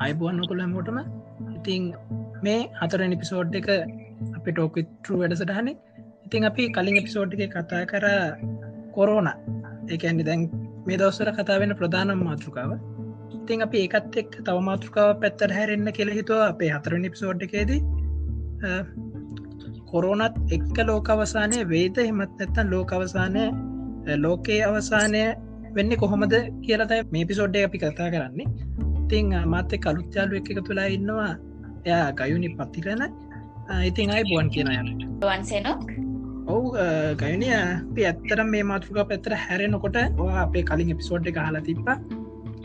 අයිබුවන් නොකුල මොටම ඉතිං මේ හතර නිපිසෝඩ් එක අපි ටෝකටරු වැඩසටහනේ. ඉතිං අපි කලින් එපිසෝඩ් එක කතා කර කොරෝන ඒඇන්නේ දැන් මේ දවස්සර කතාවෙන ප්‍රධානම් මාතෘකාව. ඉතිං අපි ඒකත් එක් තව මාතෘකාව පැත්තර හැරෙන්න්න කෙළ හිතුව අපේ හතර නිපිසෝඩ් එකේදී. කොරෝනත් එක්ක ලෝකවසානය වේද හෙමත් නැත්තන් ලෝකවසානය ලෝකයේ අවසානය වෙන්න කොහොමද කියලතයි මේ පිසෝඩ්ඩ අපි කතා කරන්නේ. ඉතිං මාත්‍ය කලුත්යාලු එක එක තුලා ඉන්නවා. එයා ගයුනි පත්තිරන ඉතින් අයි බුවන් කියනයට වන්සේනොක් ඔවු ගයනය අපි ඇත්තරම් මේ මාතෘක පැත්තර හැරෙනකොට අපේ කලින් එපිසෝඩ් එක හලා තිබ්බ.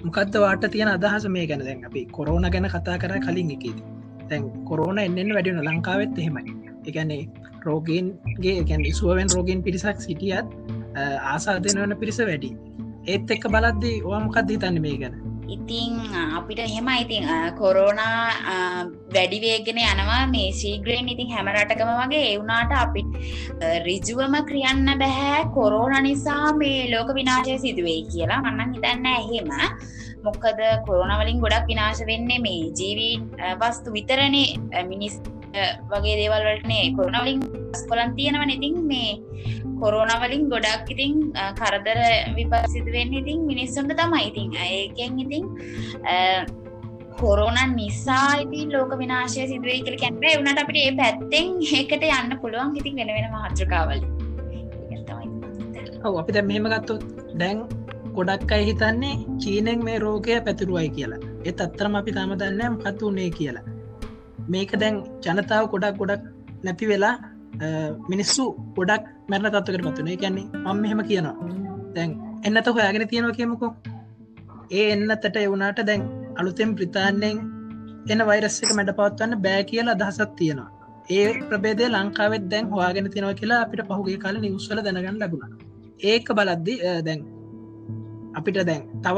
මොකක්ද වාට තියෙන අදහස මේ ගැන දැන්? අපි කොරෝන ගැන කතා කර කලින් එකේද තැන් කොරෝන එන්නෙන් වැඩියන ලංකාවෙත් එහෙමයි. එකන්නේ රෝගන්ගේ ගැන් සුවෙන් රෝගෙන් පිරිසක් සිටියත් ආසාධන වන පිරිස වැඩි. ඒත් එක්ක බලද්දී ඕමකක්ද හිතන්න මේ ගැන ඉතිං අපිට එහෙම ඉතින් කොරෝනා වැඩිවේගෙන යනවා. මේ සීග්‍රයෙන් ඉතින් හැමරටකම වගේ එවුනාට අපි රිජුවම ක්‍රියන්න බැහැ කොරෝන නිසා මේ ලෝක විනාශය සිදුවේ කියලා. මන්නන් හිතන්න එහෙම. මොක්කද කොරෝනවලින් ගොඩක් විනාශ වෙන්නේ මේ ජීවී වස්තු විතරණේ මිනිස් වගේ දේවල් වලටනේ කොරනවලින් ස්කොලන් තියෙනව ඉතින් මේ කොරෝනවලින් ගොඩක් ඉතින් කරදර විපසිදුවෙන් ඉතින් මිනිස්සුන්ට තමයි. ඉතින් ඒකෙන් ඉතින් කොරෝන නිසා ඉතින් ලෝක විනාශය සිදුවේ කළ කැන්බේ වනට අපිට ඒ පැත්තෙන් ඒකට යන්න පුළුවන් ඉතින් වෙන වෙන මහත්‍රකාවල ඔව අපි දැ මෙහෙම ගත්තු දැන් ගොඩක් අයි හිතන්නේ චීනෙන් මේ රෝගය පැතුරුවයි කියලා. එත් අත්තරම අපි තම දන්නම් පත්තුනේ කියලා. මේක දැන් ජනතාව ගොඩක් ගොඩක් නැති වෙලා මිනිස්සු ගොඩක් මැරණ තත්වකට පත්වනේ කියන්නේ මම මෙහෙම කියනවා. දැන් එන්නත හොයාගෙන තියෙනවා කියමුකෝ. ඒ එන්නතට එවුනාට දැන් අලුතෙන් ප්‍රතාානයෙන් එන වෛරස් එක මැඩ පවත්වන්න බෑ කියලා අදහසත් තියෙනවා. ඒ ප්‍රබේදය ලංකාවෙත් දැන් හවාගෙන තියෙනවා කියලා අපිට පහුගේ කාල නිවස්වල දැනගන්න ලැබුණ. ඒක බලද්දි දැන් අපිට දැන් තව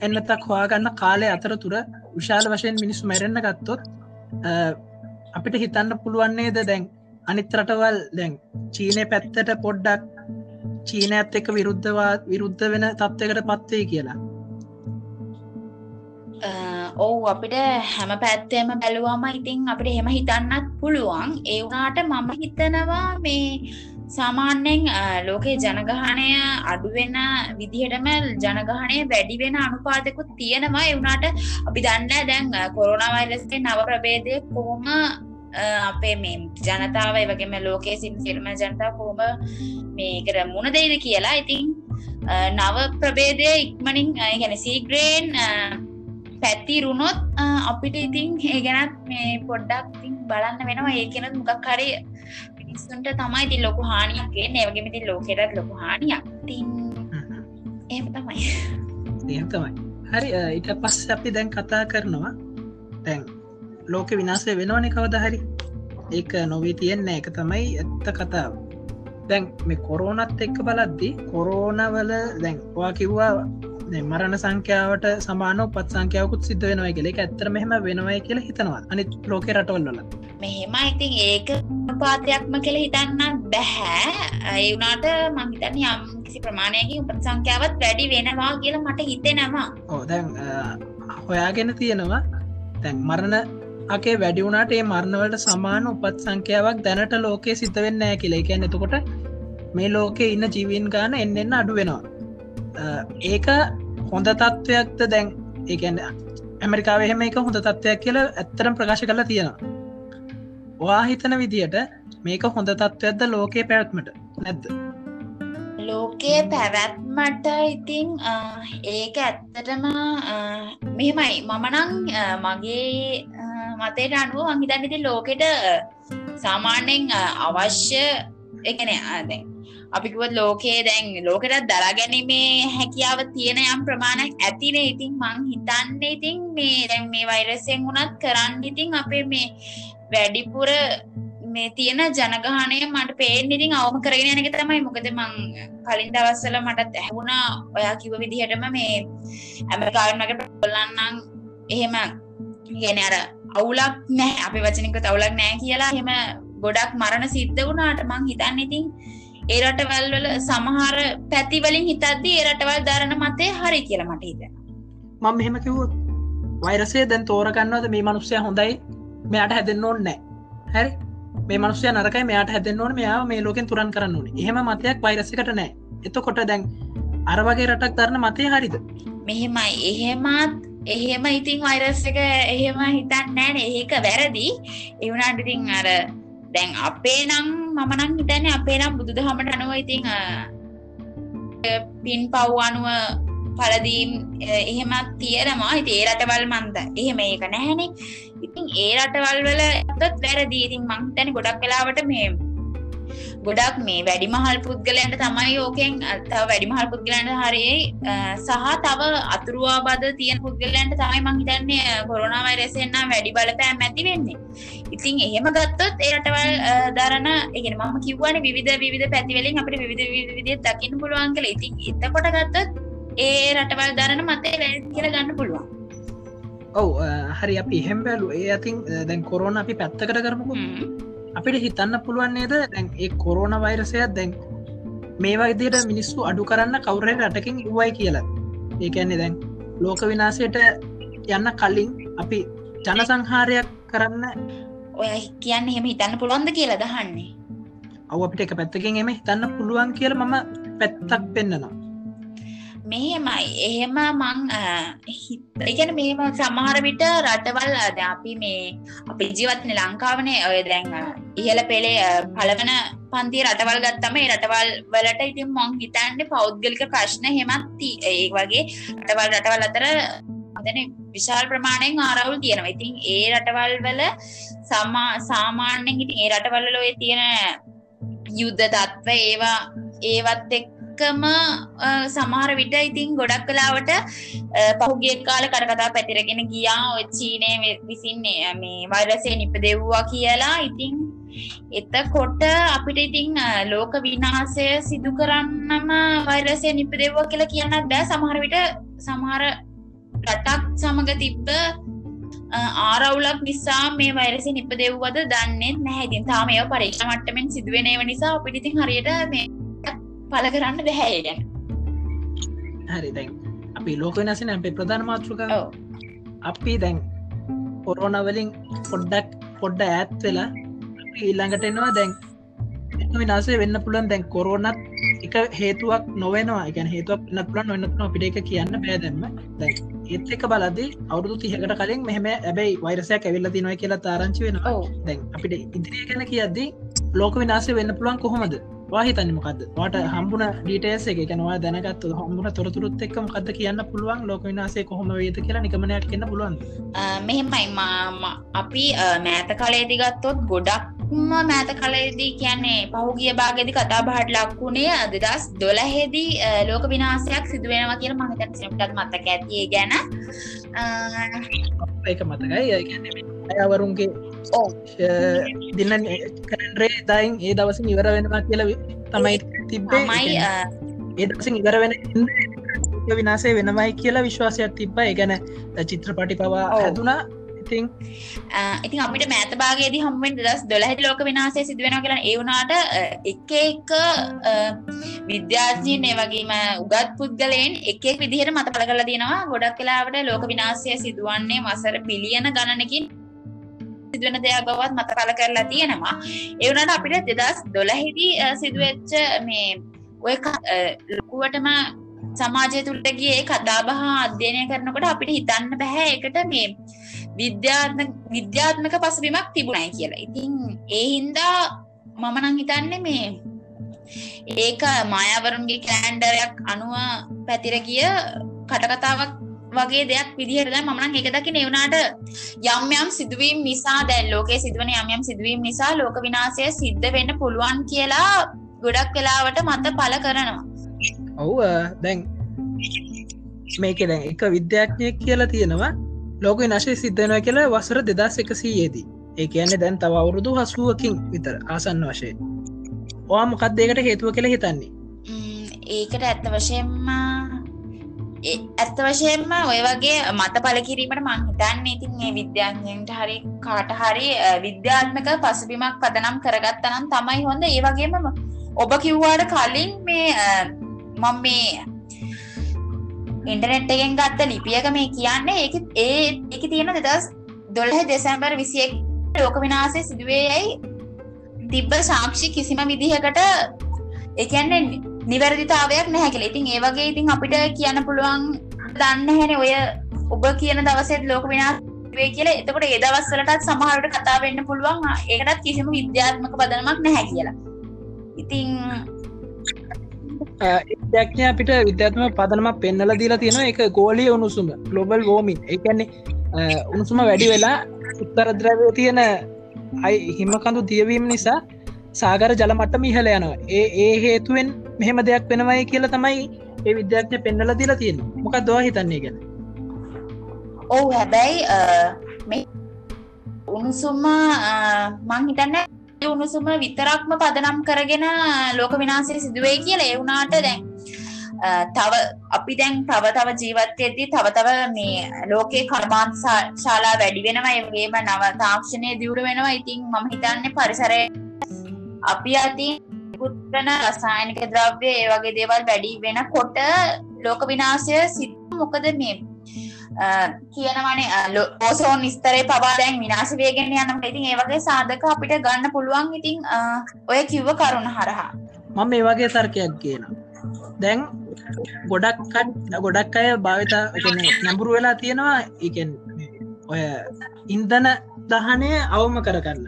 එන්නතක් හවාගන්න කාලය අතර තුර විශාල වශයෙන් මිනිස්සු මැරෙන්න්න ගත්තොත් අපිට හිතන්න පුළුවන්නේද දැන්? අනිත් රටවල් දැන් චීනය පැත්තට පොඩ්ඩක් චීනඇත් එක විරුද්ධවා විරුද්ධ වෙන තත්වකට පත්වේ කියලා. ඔවු අපිට හැම පැත්තේම බැලුවම ඉතින් අපිට හෙම හිතන්නත් පුළුවන්. ඒ වුනාට මම හිතනවා මේ සාමාන්‍යෙන් ලෝකේ ජනගහනය අඩුවෙන විදිහටම ජනගහනය වැඩි වෙන අනුපාතකුත් තියෙනවා. එවුනාට අපි දන්න දැන් කොරෝනවයිලස්ගේ නව ප්‍රබේදය කොහොම අපේ මේ ජනතාවයි වගේම ලෝකයේ සින් සිල්ම ජනතාව කොහොම මේකර මුණ දෙයිද කියලා. ඉතින් නව ප්‍රබේදය ඉක්මනින් ගැන සීග්‍රේන් පැත්තිරුණොත් අපිට ඉතින් ඒ ගැනත් මේ පොඩ්ඩක් තින් බලන්න වෙනවා. ඒ කෙනත් මොකක් හරි මිනිස්සුන්ට තමයි ති ලොකු හානියක්ගේ නවගමිති ලෝකෙටත් ලොකු හානියක්. තින් ඒ තමයි. ඒ තමයි. හරි ඊට පස්ස අපි දැන් කතා කරනවා. තැන් ලෝක විනාසය වෙනවන කවද හරි? ඒක නොවී තියෙන්න. එක තමයි ඇත්ත කතාව. දැන් මේ කොරෝනත් එක්ක බලද්දි කොරෝනවල දැන් වා කිව්වා මරණ සංඛ්‍යාවට සමාන පත් සංඛ්‍යාවකුත් සිද්ධ වෙනවා කියල. ඇත්තර මෙහම වෙනවයි කියලා හිතනවා. අනිත් ලෝක රටවල්ල මෙහෙම ඉතින් ඒක පාතයක්ම කෙළ හිතන්න බැහැ ඒවුනාට මංහිතන යම් කිසි ප්‍රමාණයකින් උපත් සංඛ්‍යාවත් වැඩි වෙනවා කියලා මට හිතෙනවා. ඕ දැන් හොයාගෙන තියෙනවා. තැන් මරණ අගේ වැඩිවුණට ඒ මරණවලට සමාන උපත් සංඛ්‍යාවක් දැනට ලෝකයේ සිත වෙන්න ෑ කියලා. එක නැතකොට මේ ලෝකෙ ඉන්න ජීවන් ගාන එන්නෙන්න අඩු වෙනවා ඒක හොඳ තත්ත්වයක්ද දැන්? ඒකන්න ඇමරිකාව එහෙම එක හොඳ තත්ත්වයක් කියල ඇත්තරම් ප්‍රකාශ කරලා තියෙනවා. වා හිතන විදියට මේක හොඳ තත්ත්වයක්ද ලෝකයේ පැවැත්මට? නැද්ද? ලෝකයේ පැවැත්මට ඉතිං ඒක ඇත්තටම මෙහෙමයි. මමනං මගේ මතයට අනුව මංහිතන් ඉති ලෝකෙට සාමාන්‍යෙන් අවශ්‍ය එකන ආදැන් අපිකුවත් ලෝකයේ දැන් ලෝකටත් දරා ගැනීමේ හැකියාව තියෙන යම් ප්‍රමාණයක් ඇතිනේ. ඉතින් මං හිතන්න ඉතින් මේ දැන් මේ වෛරසයෙන් වුණත් කරන්න ඉතින් අපේ මේ වැඩිපුර මේ තියෙන ජනගහනය මට පේෙන් ඉතින් අවම කරගෙන යනක තමයි. මොකද මං කලින් දවස්සල මටත් ඇහුණා ඔයා කිව විදිහටම මේ ඇමකාරනකට පොල්ලන්නම් එහෙම ගෙන අර අවුලක් නෑ අපි වචනික තවුලක් නෑ කියලා හෙම ගොඩක් මරණ සිද්ධ වුණාට මං හිතන්න ඉතින් ඒ රටවල් වල සමහර පැතිවලින් හිතද්දී ඒ රටවල් දරන මතේ හරි කියලා මට හිතෙනවා. මම මෙහෙම කිව්වොත් වෛරසේ දැන් තෝරගන්නවද? මේ මනුස්සය හොඳයි. මෙයාට හැදෙන්න්න ඕන්න නෑ හැරි? මේ මනුස්සය නරකයි. මෙයාට හැදෙන්න්න ඕන. මෙයා මේ ලෝකෙන් තුරන් කරන්න ඕනේ. එහෙම මතයක් වෛරසකට නෑ එතකොට දැන් අරවගේ රටක් දරන්න මතය හරිද? මෙහෙමයි. එහෙමත් එහෙම ඉතින් වෛරස් එක එහෙම හිතන්න නෑන ඒක වැරදි. එවුණට ඉතින් අර දැන් අපේ නම් මමනං හිතන්නේ අපේ නම් බුදු දහමට අනුව ඉතිං පින් පව් අනුව පලදීම් එහෙමත් තියෙනවා. ඉති ඒ රටවල් මන්ද එහෙම ඒක නැහැනේ. ඉතින් ඒ රටවල් වල ඇතත් වැරදි. ඉතින් මංතැන ගොඩක් කලාවට මේ ගොඩක් මේ වැඩිමහල් පුද්ගලයන්ට තමයි ඕකෙන් තව වැඩිමහල් පුද්ගලන්ට හරි සහ තව අතුරුවා බද තියෙන පුද්ගලයන්ට තමයි මංහිතන්නේ කොරුණාවයි රෙසෙන්න්නම් වැඩි බලපෑම් ඇති වෙන්නේ. ඉතින් එහෙම ගත්තොත් ඒරටවල් දරන එකෙන මම කිව්වන විධ විධ පැතිවලින් අපට විධ විදිිය දකින්න පුළුවන් කළ ඉතින් එතකොට ගත්තොත් ඒ රටවල් දරන මතේ වැ කියල ගන්න පුළුවන්. ඔව් හරි. අපි එහෙම් බැලු ඒ අතින් දැන් කොරෝන අපි පැත්තකට කරමුකු අපිට හිතන්න පුළුවන් නේද? දැන් ඒ කොරෝන වෛරසයක් දැන් මේවා ඉදියට මිනිස්සු අඩු කරන්න කවුරේ රටකින් ඉවයි කියලා. ඒකන්නේ දැන් ලෝක විනාසයට යන්න කලින් අපි ජන සංහාරයක් කරන්න ඔය කියන්න එහෙම හිතන්න පුළුවන්ද කියලා දහන්නේ අව අපිට එක පැත්තකින් එම හිතන්න පුළුවන් කියල මම පැත්තක් පෙන්න්නනවා මෙහෙමයි. එහෙම මං එකන මෙහෙම සමහර විට රටවල් අද අපි මේ අපි ජීවත්න ලංකාවනේ ඔය දැන් ඉහල පෙළේ පලවන පන්ති රටවල් ගත්තම ඒ රටවල් වලට ඉතින් මොං හිතන්ට පෞද්ගලික ප්‍රශ්න හෙමත්ති ඒ වගේ රටවල් රටවල් අතර අදන විශාල් ප්‍රමාණයෙන් ආරවුල් තියෙනවා. ඉතින් ඒ රටවල් වල සමා සාමාන්‍යෙන් ඉතින් ඒ රටවල්ල ඔය තියෙන යුද්ධ තත්ව ඒවා ඒවත් එක් එක්කම සමහර විට ඉතින් ගොඩක් කලාවට පහුගේ කාල කරකතා පැතිරගෙන ගියා. ඔය චීනය විසින්නේ මේ වෛරසය නිප දෙව්වා කියලා. ඉතින් එතකොට අපිට ඉතිං ලෝක විනාසය සිදු කරන්නම වෛරසය නිප දෙව්වා කියලා කියන්නත් බෑ. සමහර විට සමහර රටක් සමඟ තිබ්බ ආරවුලක් නිසා මේ වෛරසි නිප දෙව්වද දන්නේ නැහැතින් තාම ඒව පරීක්ෂ මට්ටමෙන් සිදුවනේව නිසා අපිටිතින් හරියට මේ පල කරන්න බැහැ ගැන හරි දැන් අපි ලෝක වෙනසින අපේ ප්‍රධාන මාතෘක අපි දැන් පොරෝනවලින් පොඩ්ඩක් පොඩ්ඩ ඇත් වෙලා ඊල්ළඟට එනවා. දැන් විනාසේ වෙන්න පුළන් දැන් කොරෝනත් එක හේතුවක් නොවෙනවා. එකන් හේතුවක් නත්ලන් නොන්නත්න අපිට එක කියන්න බෑදැම්ම දැන් ඒත් එක බලදි අවුදු තිහකට කලින් මෙහම ඇබැයි වෛරසයක් ඇවිල්ල තිනොය කියලා තාරංචි වෙනවා. දැන් අපිට ඉදිරිය ගැන කියද්දී ලෝක විනාසේ වෙන්න පුළුවන් කොහොමද වාහිතන්න මොකද වාට හම්බුණ ඩීටේස එක ගැනවා දැනගත් හම්බුණ තොරතුරුත් එක්ක මොකද කියන්න පුළුවන්? ලෝක විනාසේ කොහොම වේද කියලා නිකමනයක් කියන්න පුළුවන් මෙහෙමයි. මාම අපි මෑත කලේදි ගත්තොත් ගොඩක්ම මෑත කලේදී කියන්නේ පහුගිය භාගදි කතා බහට ලක්වුණේ අදදස් දොලහෙදී ලෝක විනාසයක් සිදුවෙනවා කියල මහිතන් සිනටත් මතක ඇතිය ගැන. ඒක මතකයි. අයවරුන්ගේ දින්න කරන්රේ දයින් ඒ දවස ඉවර වෙනවා කියල තමයි තිබ්බමයි ඒ දවස ඉවර වෙන විනාසේ වෙනමයි කියලා විශ්වාසයක් තිබ්බ. ගැන චිත්‍රපටි පවා හැදුනා. ඉතින් ඉතින් අපිට මෑත භාගේදී හම්ුවෙන් දස් දොලහැට ලෝක විනාසේ සිදුවෙන කියලා ඒවුනාට එක එක විද්‍යාර්ජීන් ඒ වගේම උගත් පුද්ගලයෙන් එකෙක් විදිහට මත පල කල තියෙනවා ගොඩක් කලාවට ලෝක විනාසය සිදුවන්නේ මසර බිලියන ගණනකින් සිදුවන දෙයක් බවත් මත කල කරලා තියෙනවා. එවනට අපිට දෙදස් දොලහිදී සිදුවච්ච මේ ඔය ලොකුවටම සමාජය තුළටගේ කතාබහ අධ්‍යයනය කරනකොට අපිට හිතන්න බැහැ එකට මේ විද්‍යාත්ම විද්‍යාත්මක පසුබිමක් තිබුණයි කියලා. ඉතින් ඒ හින්දා මමනං හිතන්නේ මේ ඒක මායවරුන්ගේ කෑන්ඩරයක් අනුව පැතිර ගිය කටකතාවක් වගේ දෙයක් විදිහට මමන එක දකි නෙවුණට යම් යම් සිදුවීම් නිසා දැල් ලෝකේ සිදුවන යම් යම් සිදුවීම් නිසා ලෝක විනාසය සිද්ධ වෙන්න පුළුවන් කියලා ගොඩක් වෙලාවට මත පල කරනවා. ඔව් දැන් මේක දැන් එක විද්‍යාඥය කියලා තියෙනවා ලෝක නශය සිද්ධනවා කියලා වසර දෙදස් එකසීයේදී ඒ කියන්නේ දැන් තව අවුරුදු හසුවකින් විතර ආසන්න වශයෙන්. ඕවා මොකක්දේකට හේතුව කියලා හිතන්නේ? ඒකට ඇත්ත වශයෙන්ම ඇත්ත වශයෙන්ම ඔය වගේ මත පල කිරීමට මංහිතන්න ඉතින් මේ විද්‍යාඥයන්ට හරි කාට හරි විද්‍යාත්මක පසුබිමක් පදනම් කරගත්තනම් තමයි හොඳ. ඒ වගේම ඔබ කිව්වාට කලින් මේ මම මේ ඉන්ටනෙට් එකෙන් ගත්ත ලිපියක මේ කියන්නේ ඒ ඒ එක තියෙන දෙදස් දොල්හ දෙසැම්බර් විසියෙක් ලෝක විනාසේ සිදුවේ යැයි තිබ්බ සාක්ෂි කිසිම විදිහකට එකන්නේ නිවැරදිතාවයක් නැහැකල ඉතින් ඒවගේ ඉතින් අපිට කියන්න පුළුවන් දන්න හැන ඔය ඔබ කියන දවසෙත් ලෝක විනා වේ කියල. එතකොට ඒදවස්සලටත් සමහරට කතා වෙන්න පුළුවන්. ඒකටත් කිසිම විද්‍යාත්මක පදනමක් නැහැ කියලා. ඉතිං එක්ඥ අපිට විද්‍යාත්ම පදනම පෙන්නල දීලා තියෙන එක ගෝලිය උණුසුම ගලොබල් වෝමින් එකන්නේ උණුසුම වැඩි වෙලා උත්තරද්‍රවය තියෙන අයි හිමකඳු තියවීම නිසා සාගර ජලමට්ටම ඉහල යනවා. ඒ ඒ හේතුවෙන් මෙහෙම දෙයක් වෙනවයි කියලා තමයි ඒ විද්‍යාඥ පෙන්නල දිලා තියෙන මොකක් දවා හිතන්නේ ගැන ඔවු හැබැයි උණුසුම්ම මං හිතන්න උණුසුම විතරක්ම පදනම් කරගෙන ලෝක විනාසේ සිදුවේ කියල එවුනාට දැන් තව අපි දැන් තව තව ජීවත්යදී තව තව මේ ලෝකේ කර්මාන්ත ශාලා වැඩි වෙනවා. ඒගේම නව තාක්ෂණය දියුණු වෙනවා. ඉතින් මම හිතන්නේ පරිසරය අපි අතින් පුත්‍රන රසායනික ද්‍රව්‍ය ඒ වගේ දේවල් වැඩි වෙන කොට ලෝක විනාශය සිත් මොකද මේ? කියනවනේ ඕසෝන් නිස්තරේ පවා දැන් විනාශ වේගෙන යනට ඉතින් ඒ වගේ සාධක අපිට ගන්න පුළුවන්. ඉතින් ඔය කිව්ව කරුණ හරහා. මම මේ වගේ තර්කයක් කියන දැන් ගොඩක් ගොඩක් අය භාවිතා නැඹුරු වෙලා තියෙනවා. එකෙන් ඔය ඉන්දන දහනය අවම කරගන්න.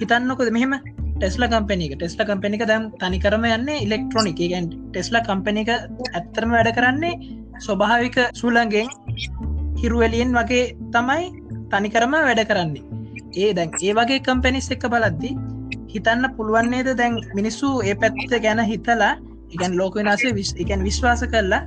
හිතන්නකොද මෙහෙම? ටෙස්ල කම්පනික ටෙස්ල කම්පනික දැම් තනිකරම යන්න ඉලෙක්ට්‍රොනික ගැන් ටෙස්ල කම්පනික ඇත්තරම වැඩ කරන්නේ ස්වභාවික සුලන්ගෙන් හිරුවලියෙන් වගේ තමයි තනිකරම වැඩ කරන්නේ. ඒ දැන් ඒ වගේ කම්පැනිස් එක බලද්දි හිතන්න පුළුවන්නේද දැන් මිනිස්සු ඒ පැත්ත ගැන හිතලා එකන් ලෝක වෙනසේ එකන් විශ්වාස කරලා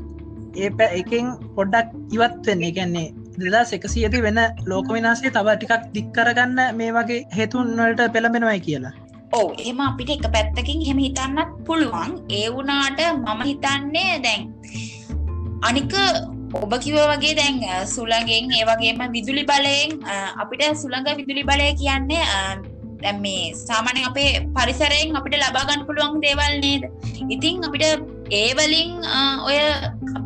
ඒ පැ එකෙන් පොඩ්ඩක් ඉවත්වෙන්න එකන්නේ දෙදා එකසියති වෙන ලෝක විනාසේ තව ටිකක් දික්කරගන්න මේ වගේ හේතුන්වලට පෙළඹෙනවයි කියලා. ඕ එම අපිට එක පැත්තකින් හෙම හිතන්නත් පුළුවන්. ඒ වුනාට මම හිතන්නේ දැන් අනික ඔබ කිව වගේ දැන් සුළගෙන් ඒ වගේම විදුලි බලයෙන් අපිට සුළඟ විදුලි බලය කියන්නේ දැම් මේ සාමානය අපේ පරිසරයෙන් අපිට ලබාගන්න පුළුවන් දේවල් නේද? ඉතිං අපිට ඒවලින් ඔය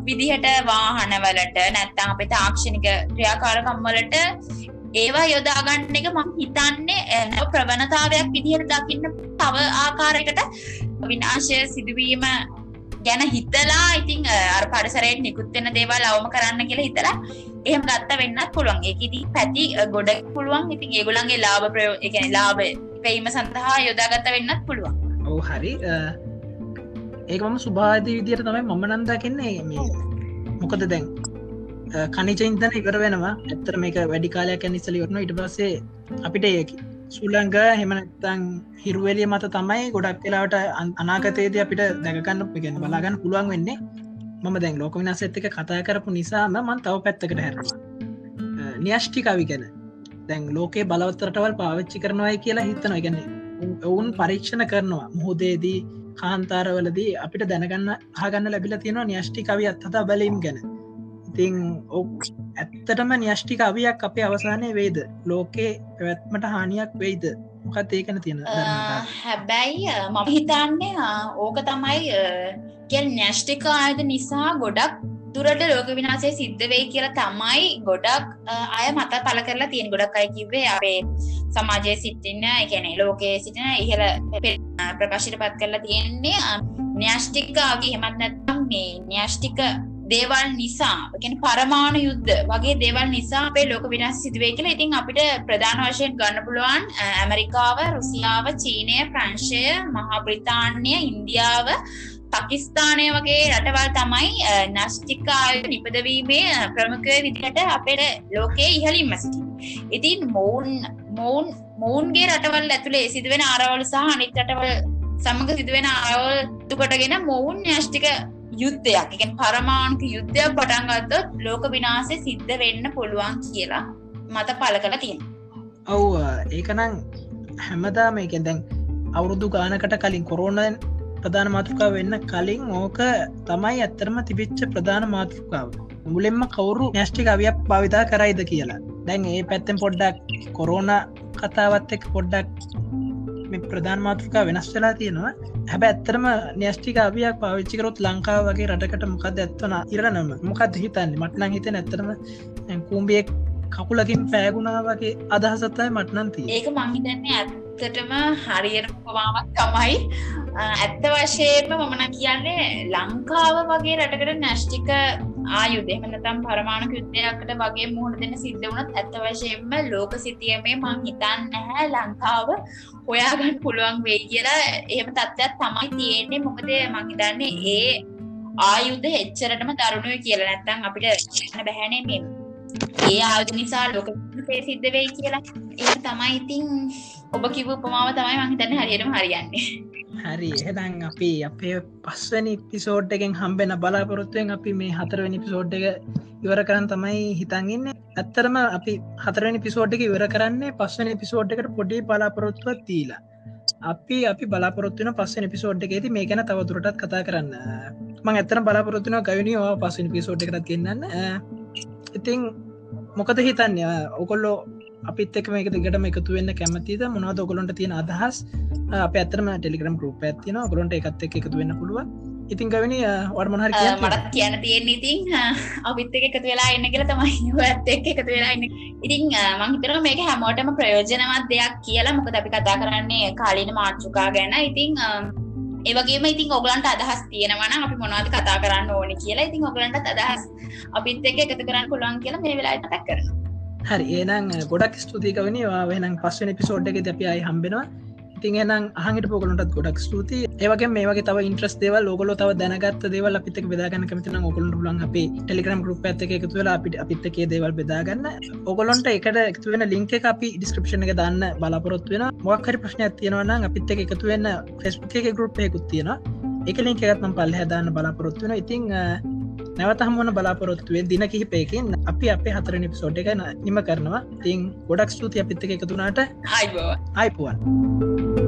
විදිහට වාහනවලට නැත්තම් අපේ තාක්ෂණික ක්‍රියාකාරකම්වලට ඒවා යොදාගන්න එක මම හිතන්නේ ප්‍රවණතාවයක් විදිහට දකින්න තව ආකාරයකට විනාශය සිදුවීම ගැන හිතලා ඉතිං අර පරිසරයට නිකුත්වෙන දේවල් අවම කරන්න කියලා හිතලා එහෙම ගත්ත වෙන්නත් පුළුවන්. ඒකදී පැති ගොඩ පුළුවන්. ඉතින් ඒගොලන්ගේ ලාභ ප්‍රයෝ එකන ලාභ පෙීම සඳහා යොදාගත්ත වෙන්නත් පුළුවන්. ඔවු හරි. ඒකම සුභාධී විදියට තමයි මම නන්දා කෙන්නේ මොකද දැන්? කනිචයින්තන ඉවර වෙනවා. ඇත්තර මේක වැඩි කාලයක් නිසල යොරන ඉට පස්සේ අපිට ඒකි සුලංග හෙමනත්තං හිරුවලිය මත තමයි ගොඩක් වෙලාට අනාගතයේද අපිට දැකන්න ගැන බලාගන්න පුළුවන් වෙන්නේ. මම දැන් ලෝක විනාස ඇත්තක කතා කරපු නිසාම මන් තව පැත්තකට හැරවා න්‍යෂ්ටිකවි ගැන. දැන් ලෝකේ බලවත්තරටවල් පාවිච්චි කරනවායි කියලා හිතන ගැන ඔවුන් පරීක්ෂණ කරනවා. මුහොදේදී කාන්තාරවලදී අපිට දැනගන්න හගන්න ලැබිල තියෙනවා න්‍යෂ්ටිකවි අත්හතා බලීම් ගැන. ඉතිං ඔ ඇත්තටම න්‍යෂ්ටික අවියක් අපේ අවසානය වේද ලෝකේ පැවැත්මට හානියක් වෙයිද? මොකත් ඒකන තියෙන හැබැයි මම හිතන්නේ ඕක තමයි ගැල් න්‍යෂ්ටික ආයද නිසා ගොඩක් දුරට ලෝක විනාසේ සිද්ධ වෙයි කියලා තමයි ගොඩක් අය මත පල කරලා තියෙන. ගොඩක් අයි කිවේ අපේ සමාජය සිටින්න එකැන ලෝකයේ සිටින ඉහල ප්‍රකාශයට පත් කරලා තියෙන්නේ න්‍යෂ්ටික්කාගේ හෙමත් නැත්තම් මේ න්‍යෂ්ටික දේවල් නිසා ගැන පරමාණු යුද්ධ වගේ දේවල් නිසා අපේ ලෝක විනාශ සිදුවේ කියලා ඉතින් අපිට ප්‍රධාන වශයෙන් ගන්න පුළුවන් ඇමරිකාව රුසියාව චීනය ප්‍රංශය මහා බ්‍රිතාන්‍ය ඉන්දියාව පකිස්ථානය වගේ රටවල් තමයි නෂ්ටිකාය නිපදවීමේ ප්‍රමුඛය විදිහට අපට ලෝකයේ ඉහලින්ම සිටි. ඉතින් මොවුන් මොවුන් මොවුන්ගේ රටවල් ඇතුළේ සිදුවෙන ආරවල් සහ අනිත් රටවල් සමඟ සිදුවෙන ආයවල් තුකටගෙන මොවුන් න්‍යෂ්ටික යුද්ධයක්. එකෙන් පරමාණුක යුද්ධයක් පටන්ගත්තොත් ලෝක විනාසේ සිද්ධ වෙන්න පුළුවන් කියලා මත පල කළ තියෙන ඔව් ඒකනං හැමදා මේකෙන් දැන් අවුරුදු ගානකට කලින් කොරෝනන් ප්‍රධාන මාතෘකාව වෙන්න කලින් ඕක තමයි ඇත්තරම තිබිච්ච ප්‍රධාන මාතෘකාව. මුලෙන්ම කවුරු නැෂ්ටික අවියක් භාවිතා කරයිද කියලා. දැන් ඒ පැත්තෙන් පොඩ්ඩක් කොරෝන කතාවත් එක් පොඩ්ඩක් මේ ප්‍රධාන මාතෘකා වෙනස් වෙලා තියෙනවා. හැබ ඇත්තරම න්‍යස්ටික අවියක් පාවිච්චිකරොත් ලංකාව වගේ රටකට මොකද ඇත්වන ඉරනම මොකද හිතන්න? මටනං හිත ඇත්තරම කූම්බියෙක් කකුලකින් පෑගුණා වගේ අදහසත්තයි මටනන්තිී ඒක මංහිතන්නේ ඇත්තටම හරියට පවාමක් තමයි. ඇත්ත වශයෙන්ම මමන කියන්නේ ලංකාව වගේ රටකට නැෂ්ටික ආයුදෙමනතම් පරමාණු යුද්ධයක්කට වගේ මුහුණ දෙන සිද්ධ වුණත් ඇත්ත වශයෙන්ම ලෝක සිතියමේ මං හිතන් නැහැ. ලංකාව හොයාගන්න පුළුවන් වෙයි කියලා එහෙම තත්ත්වත් තමයි තියෙන්නේ. මොකද මංහිතන්නේ ඒ ආයුද්ධ එච්චරටම දරුණුව කියලා නැත්තං අපිට බැහැනේ මෙ ඒ ආයුධ නිසා ලෝක සිද්ධ වෙයි කියලා. ඒ තමයි ඉතින් ඔබ කිව උපමාව තමයි මහිතන්න හරියටම හරියන්නේ. හරි. එහෙදන් අපි අපේ පස්වනි පිසෝඩ් එකෙන් හම්බෙන බලාපොරොත්තුවෙන් අපි මේ හතරවනි පිසෝඩ් එක ඉවර කරන්න තමයි හිතන්ගන්න ඇත්තරම අපි හතරනි පිසෝඩ් එක ඉවර කරන්නේ පස්වනි පිසෝඩ් එකට පොඩි බලාපොරොත්තුවත් තීලා අපි අපි බලාපොරත්තුන පස්සන පිසෝඩ් එකේති මේ ගැන තවතුරටත් කතා කරන්න. මං ඇත්තන බලාපොරොත්තුන ගවිනිවා පස්සන පිසෝඩ් එකත් කියන්න ඉතිං මොකද හිතන්න? ඔකොල්ලෝ අපිත් එක මේක දිගටම එකතු වෙන්න කැමතිද? මොනවද ඔකොලොන්ට තියෙන අදහස්? අප ඇතරම ටෙලිග්‍රම් ගරුප ඇතින ගොලොන්ට එකත් එක එකතු වෙන්න පුළුව ඉතින් ගවනි වර්මහර මටත් කියන තියෙන ඉතින් අපිත් එක එකතු වෙලා එන්න කියලා තමයි ඇත් එක් එකතු වෙලා ඉන්න. ඉතින් මංහිතර මේක හැමෝටම ප්‍රයෝජනවත් දෙයක් කියලා. මොකද අපි කතා කරන්නේ කාලින මාතෘකා ගැන. ඉතිං ඒවගේම ඉතින් ඔගලන්ට අදහස් තියෙනවන අපි මොනවද කතා කරන්න ඕනි කියලා ඉතින් ඔගලන්ට අදහස් අපිත් එක එකතු කරන්න පුළුවන් කියලා මේ වෙලාට තැක් කරන හරි. ඒනම් ගොඩක් ස්තුතිකවනවා වෙනම් පස්සන පිසෝඩ් එක අපි අයි හම්බෙනවා. ඉතින් එනම් අහට පොකලටත් ගොඩක් ස්තුති ඒවගේ මේවගේ තව ඉන්ට්‍රස් දේව ලොගල තව දැනගත් දේවල් අපිත බෙදාගන්න කමතින ඔකොලු ලන් අපේ ටෙලිග්‍රම් ගරුප ඇත එකතු වෙලා අපිට අපිත්තකේ දේවල් බෙදාගන්න ඔගොලොන්ට එකට එකතු වෙන ලින්ක අපි ඩිස්ක්‍රපෂණ එක දන්න බලාපොරොත් වෙන මොක්හරි ප්‍රශ්න තියෙනවන්න අපිත් එක එකතු වෙන්න ෆෙස්බුක එක ගරුප් එකකුත් තියෙන එක ලින්ක එකත්නම් පල්ල හැදාන්න බලාපොරොත්තු වෙන ඉතිං නැවත හමුවන බලාපොරොත්තුවේ දින කිහිපයකින් අපි අපේ හතරනි පිසෝඩ් එක නිම කරනවා. තිං ගොඩක් ස්තුති අපිත්තක එකතුනාට අයිබෝ අයිපුුවන්